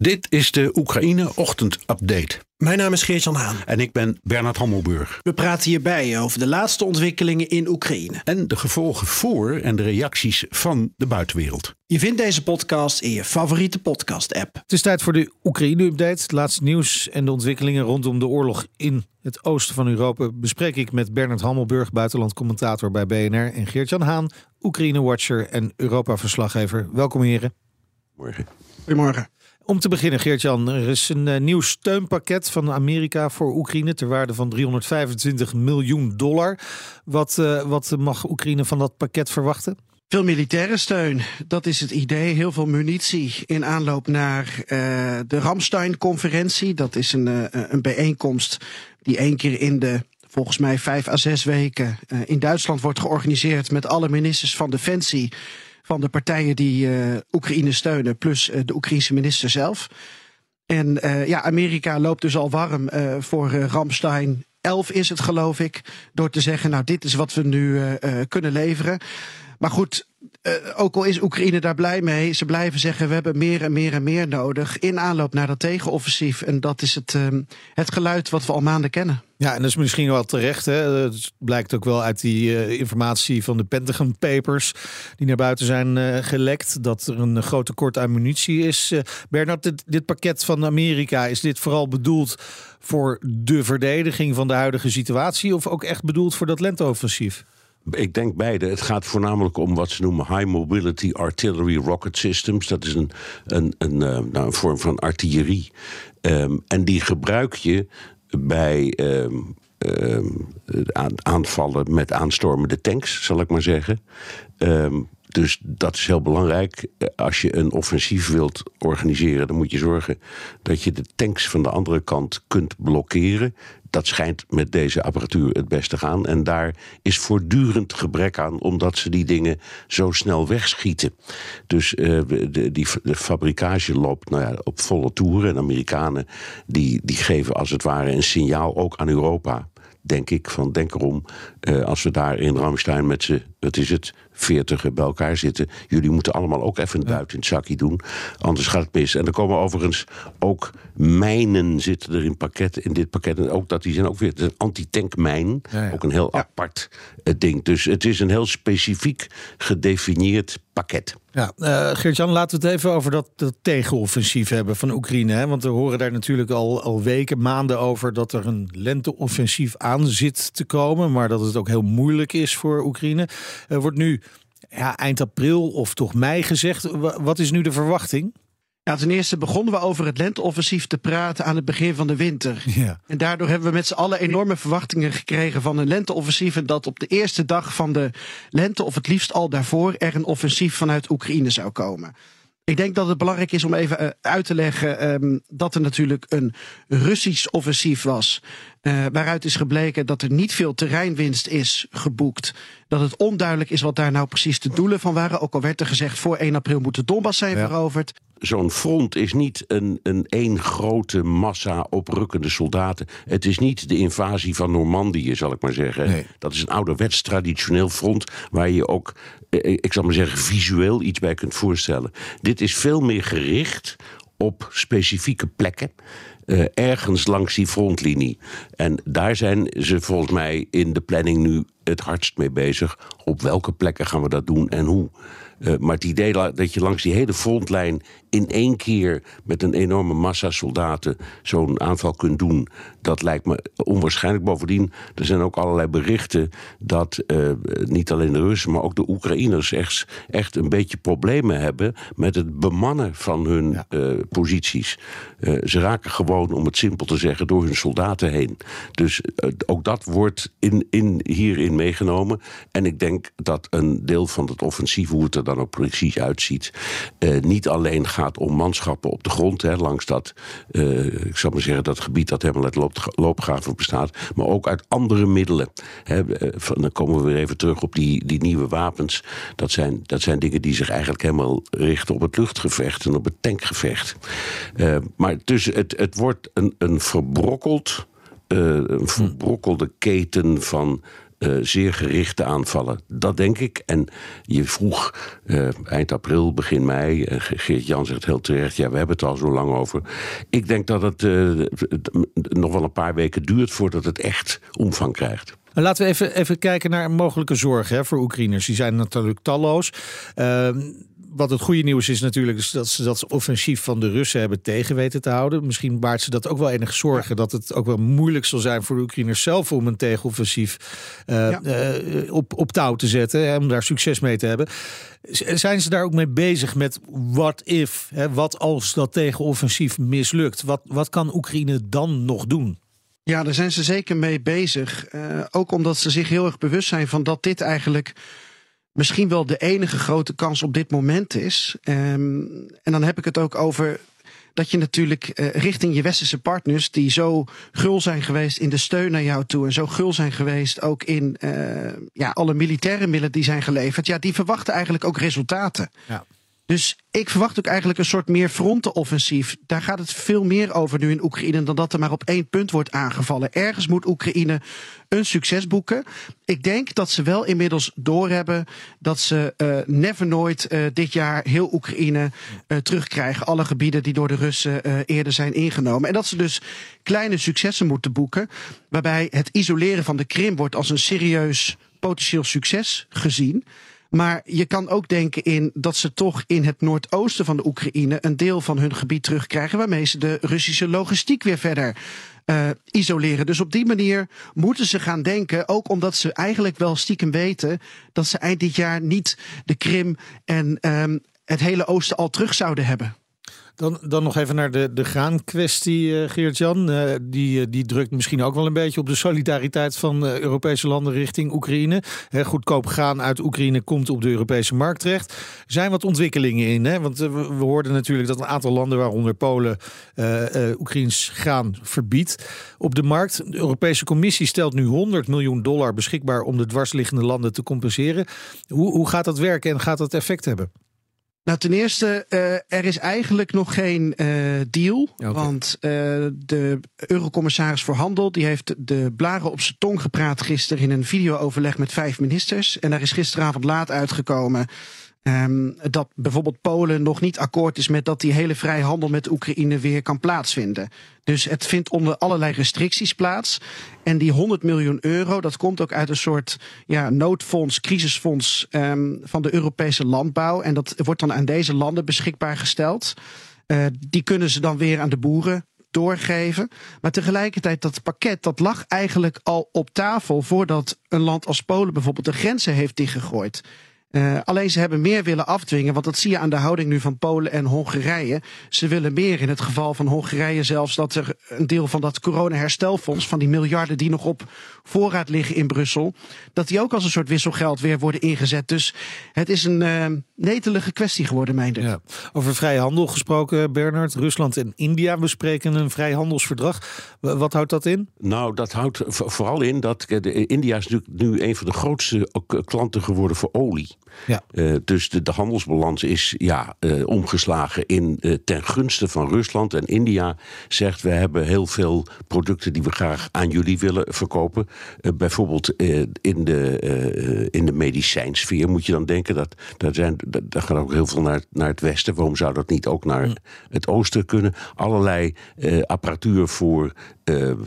Dit is de Oekraïne Ochtend Update. Mijn naam is Geert-Jan Haan. En ik ben Bernard Hammelburg. We praten hierbij over de laatste ontwikkelingen in Oekraïne. En de gevolgen voor en de reacties van de buitenwereld. Je vindt deze podcast in je favoriete podcast-app. Het is tijd voor de Oekraïne-update. Het laatste nieuws en de ontwikkelingen rondom de oorlog in het oosten van Europa bespreek ik met Bernard Hammelburg, buitenlandcommentator bij BNR, en Geert-Jan Haan, Oekraïne-watcher en Europa-verslaggever. Welkom heren. Morgen. Goedemorgen. Om te beginnen, Geert-Jan, er is een uh, nieuw steunpakket van Amerika voor Oekraïne ter waarde van 325 miljoen dollar. Wat, uh, wat mag Oekraïne van dat pakket verwachten? Veel militaire steun, dat is het idee. Heel veel munitie in aanloop naar uh, de Ramstein-conferentie. Dat is een, een bijeenkomst die één keer in de volgens mij vijf à zes weken in Duitsland wordt georganiseerd met alle ministers van Defensie van de partijen die uh, Oekraïne steunen, plus uh, de Oekraïnse minister zelf. En uh, ja, Amerika loopt dus al warm voor Ramstein 11 is het geloof ik, door te zeggen, nou dit is wat we nu kunnen leveren. Maar goed, uh, ook al is Oekraïne daar blij mee, ze blijven zeggen we hebben meer en meer en meer nodig in aanloop naar dat tegenoffensief. En dat is het, uh, het geluid wat we al maanden kennen. Ja, en dat is misschien wel terecht. Hè? Blijkt ook wel uit die uh, informatie van de Pentagon Papers die naar buiten zijn gelekt, dat er een groot tekort aan munitie is. Bernard, dit, dit pakket van Amerika, is dit vooral bedoeld voor de verdediging van de huidige situatie of ook echt bedoeld voor dat lenteoffensief? Ik denk beide. Het gaat voornamelijk om wat ze noemen High Mobility Artillery Rocket Systems. Dat is een, een, een, nou, een vorm van artillerie. Um, en die gebruik je bij um, um, aanvallen met aanstormende tanks, zal ik maar zeggen. Dus dat is heel belangrijk. Als je een offensief wilt organiseren, dan moet je zorgen dat je de tanks van de andere kant kunt blokkeren. Dat schijnt met deze apparatuur het beste te gaan. En daar is voortdurend gebrek aan, omdat ze die dingen zo snel wegschieten. Dus uh, de, die, de fabrikage loopt nou ja, op volle toeren. En Amerikanen die, die geven als het ware een signaal ook aan Europa denk ik. Van denk erom, uh, als we daar in Ramstein met z'n, wat is het, veertig bij elkaar zitten. Jullie moeten allemaal ook even een duit in het zakje doen. Anders gaat het mis. En er komen overigens ook mijnen zitten er in, pakket, in dit pakket. En ook dat die zijn ook weer een anti-tankmijn. Ja, ja. Ook een heel ja. apart uh, ding. Dus het is een heel specifiek gedefinieerd pakket. Ja, uh, Geert-Jan, laten we het even over dat, dat tegenoffensief hebben van Oekraïne. Hè? Want we horen daar natuurlijk al, al weken, maanden over dat er een lenteoffensief aan zit te komen. Maar dat het ook heel moeilijk is voor Oekraïne. Er wordt nu ja, eind april of toch mei gezegd. Wat is nu de verwachting? Ja, ten eerste begonnen we over het lenteoffensief te praten aan het begin van de winter. Ja. En daardoor hebben we met z'n allen enorme verwachtingen gekregen van een lenteoffensief. En dat op de eerste dag van de lente, of het liefst al daarvoor, er een offensief vanuit Oekraïne zou komen. Ik denk dat het belangrijk is om even uh, uit te leggen um, dat er natuurlijk een Russisch offensief was. Uh, waaruit is gebleken dat er niet veel terreinwinst is geboekt. Dat het onduidelijk is wat daar nou precies de doelen van waren. Ook al werd er gezegd voor 1 april moet de Donbass zijn ja. veroverd. Zo'n front is niet een, een één grote massa oprukkende soldaten. Het is niet de invasie van Normandië, zal ik maar zeggen. Nee. Dat is een ouderwets traditioneel front waar je ook, ik zal maar zeggen, visueel iets bij kunt voorstellen. Dit is veel meer gericht op specifieke plekken. Uh, ergens langs die frontlinie. En daar zijn ze volgens mij in de planning nu het hardst mee bezig. Op welke plekken gaan we dat doen en hoe? Uh, maar het idee dat je langs die hele frontlijn in één keer met een enorme massa soldaten zo'n aanval kunt doen, dat lijkt me onwaarschijnlijk. Bovendien, er zijn ook allerlei berichten dat uh, niet alleen de Russen, maar ook de Oekraïners echt, echt een beetje problemen hebben met het bemannen van hun ja. uh, posities. ze raken gewoon, om het simpel te zeggen, door hun soldaten heen. Dus ook dat wordt in, in, hier in in meegenomen. En ik denk dat een deel van het offensief, hoe het er dan ook precies uitziet, eh, niet alleen gaat om manschappen op de grond, hè, langs dat, eh, ik zal maar zeggen, dat gebied dat helemaal uit loop, loopgraven bestaat, maar ook uit andere middelen. Hè, eh, van, dan komen we weer even terug op die, die nieuwe wapens. Dat zijn, dat zijn dingen die zich eigenlijk helemaal richten op het luchtgevecht en op het tankgevecht. Uh, maar dus het, het wordt een, een verbrokkeld. Uh, een verbrokkelde keten van uh, zeer gerichte aanvallen. Dat denk ik. En je vroeg uh, eind april, begin mei. Uh, Geert Jan zegt heel terecht: ja, we hebben het al zo lang over. Ik denk dat het nog wel een paar weken duurt voordat het echt omvang krijgt. Laten we even, even kijken naar mogelijke zorgen hè, voor Oekraïners. Die zijn natuurlijk talloos. Wat het goede nieuws is natuurlijk is dat ze dat offensief van de Russen hebben tegen weten te houden. Misschien baart ze dat ook wel enige zorgen dat het ook wel moeilijk zal zijn voor de Oekraïners zelf om een tegenoffensief uh, uh, op, op touw te zetten. Hè, om daar succes mee te hebben. Zijn ze daar ook mee bezig met what if? Hè, wat als dat tegenoffensief mislukt? Wat, wat kan Oekraïne dan nog doen? Ja, daar zijn ze zeker mee bezig. Uh, ook omdat ze zich heel erg bewust zijn van dat dit eigenlijk misschien wel de enige grote kans op dit moment is. Um, en dan heb ik het ook over dat je natuurlijk uh, richting je westerse partners, die zo gul zijn geweest in de steun naar jou toe en zo gul zijn geweest ook in uh, ja, alle militaire middelen die zijn geleverd, ja, die verwachten eigenlijk ook resultaten. Ja. Dus ik verwacht ook eigenlijk een soort meer frontenoffensief. Daar gaat het veel meer over nu in Oekraïne dan dat er maar op één punt wordt aangevallen. Ergens moet Oekraïne een succes boeken. Ik denk dat ze wel inmiddels doorhebben dat ze uh, never nooit uh, dit jaar heel Oekraïne uh, terugkrijgen. Alle gebieden die door de Russen eerder zijn ingenomen. En dat ze dus kleine successen moeten boeken. Waarbij het isoleren van de Krim wordt als een serieus potentieel succes gezien. Maar je kan ook denken in dat ze toch in het noordoosten van de Oekraïne een deel van hun gebied terugkrijgen, waarmee ze de Russische logistiek weer verder uh, isoleren. Dus op die manier moeten ze gaan denken, ook omdat ze eigenlijk wel stiekem weten dat ze eind dit jaar niet de Krim en um, het hele oosten al terug zouden hebben. Dan, dan nog even naar de, de graankwestie, uh, Geert-Jan. Uh, die, uh, die drukt misschien ook wel een beetje op de solidariteit van Europese landen richting Oekraïne. Goedkoop graan uit Oekraïne komt op de Europese markt terecht. Er zijn wat ontwikkelingen in. Hè? Want we, we hoorden natuurlijk dat een aantal landen, waaronder Polen, Oekraïns graan verbiedt op de markt. De Europese Commissie stelt nu 100 miljoen dollar beschikbaar om de dwarsliggende landen te compenseren. Hoe, hoe gaat dat werken en gaat dat effect hebben? Nou, ten eerste, uh, er is eigenlijk nog geen uh, deal. Okay. Want uh, de eurocommissaris voor Handel die heeft de blaren op zijn tong gepraat gisteren in een videooverleg met vijf ministers. En daar is gisteravond laat uitgekomen Um, dat bijvoorbeeld Polen nog niet akkoord is met dat die hele vrije handel met Oekraïne weer kan plaatsvinden. Dus het vindt onder allerlei restricties plaats. En die 100 miljoen euro, dat komt ook uit een soort ja, noodfonds, crisisfonds um, van de Europese landbouw. En dat wordt dan aan deze landen beschikbaar gesteld. Uh, die kunnen ze dan weer aan de boeren doorgeven. Maar tegelijkertijd, dat pakket, dat lag eigenlijk al op tafel voordat een land als Polen bijvoorbeeld de grenzen heeft dichtgegooid. Uh, alleen ze hebben meer willen afdwingen, want dat zie je aan de houding nu van Polen en Hongarije. Ze willen meer in het geval van Hongarije zelfs dat er een deel van dat corona-herstelfonds, van die miljarden die nog op voorraad liggen in Brussel, dat die ook als een soort wisselgeld weer worden ingezet. Dus het is een uh, netelige kwestie geworden, mijnde. Ja. Over vrije handel gesproken, Bernard. Rusland en India bespreken een vrijhandelsverdrag. Wat houdt dat in? Nou, dat houdt vooral in dat de, India is natuurlijk nu een van de grootste klanten geworden voor olie. Ja. Uh, dus de, de, handelsbalans is ja, uh, omgeslagen in uh, ten gunste van Rusland. En India zegt: we hebben heel veel producten die we graag aan jullie willen verkopen. bijvoorbeeld in, de, in de medicijnsfeer moet je dan denken. Dat, dat, zijn, dat, dat gaat ook heel veel naar, naar het westen. Waarom zou dat niet ook naar het oosten kunnen? Allerlei apparatuur voor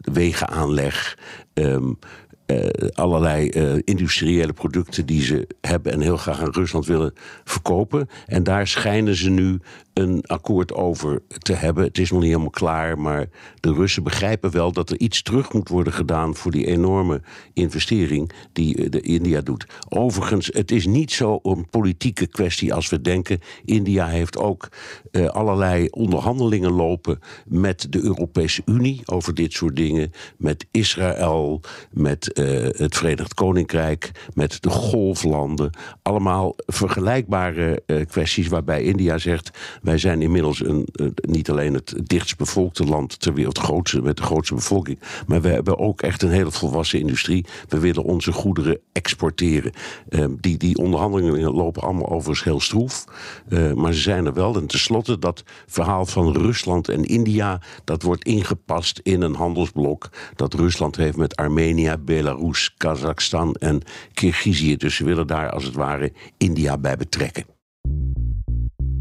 wegenaanleg. Um, uh, allerlei uh, industriële producten die ze hebben en heel graag aan Rusland willen verkopen. En daar schijnen ze nu een akkoord over te hebben. Het is nog niet helemaal klaar, maar de Russen begrijpen wel dat er iets terug moet worden gedaan voor die enorme investering die eh, de India doet. Overigens, het is niet zo een politieke kwestie als we denken. India heeft ook uh, allerlei onderhandelingen lopen met de Europese Unie over dit soort dingen, met Israël, met uh, het Verenigd Koninkrijk, met de golflanden. Allemaal vergelijkbare kwesties waarbij India zegt wij zijn inmiddels een, niet alleen het dichtst bevolkte land ter wereld, met de grootste bevolking, maar we hebben ook echt een hele volwassen industrie. We willen onze goederen exporteren. Uh, die, die onderhandelingen lopen allemaal overigens heel stroef, uh, maar ze zijn er wel. En tenslotte dat verhaal van Rusland en India, dat wordt ingepast in een handelsblok dat Rusland heeft met Armenië, Belarus, Kazachstan en Kirgizië. Dus ze willen daar als het ware India bij betrekken.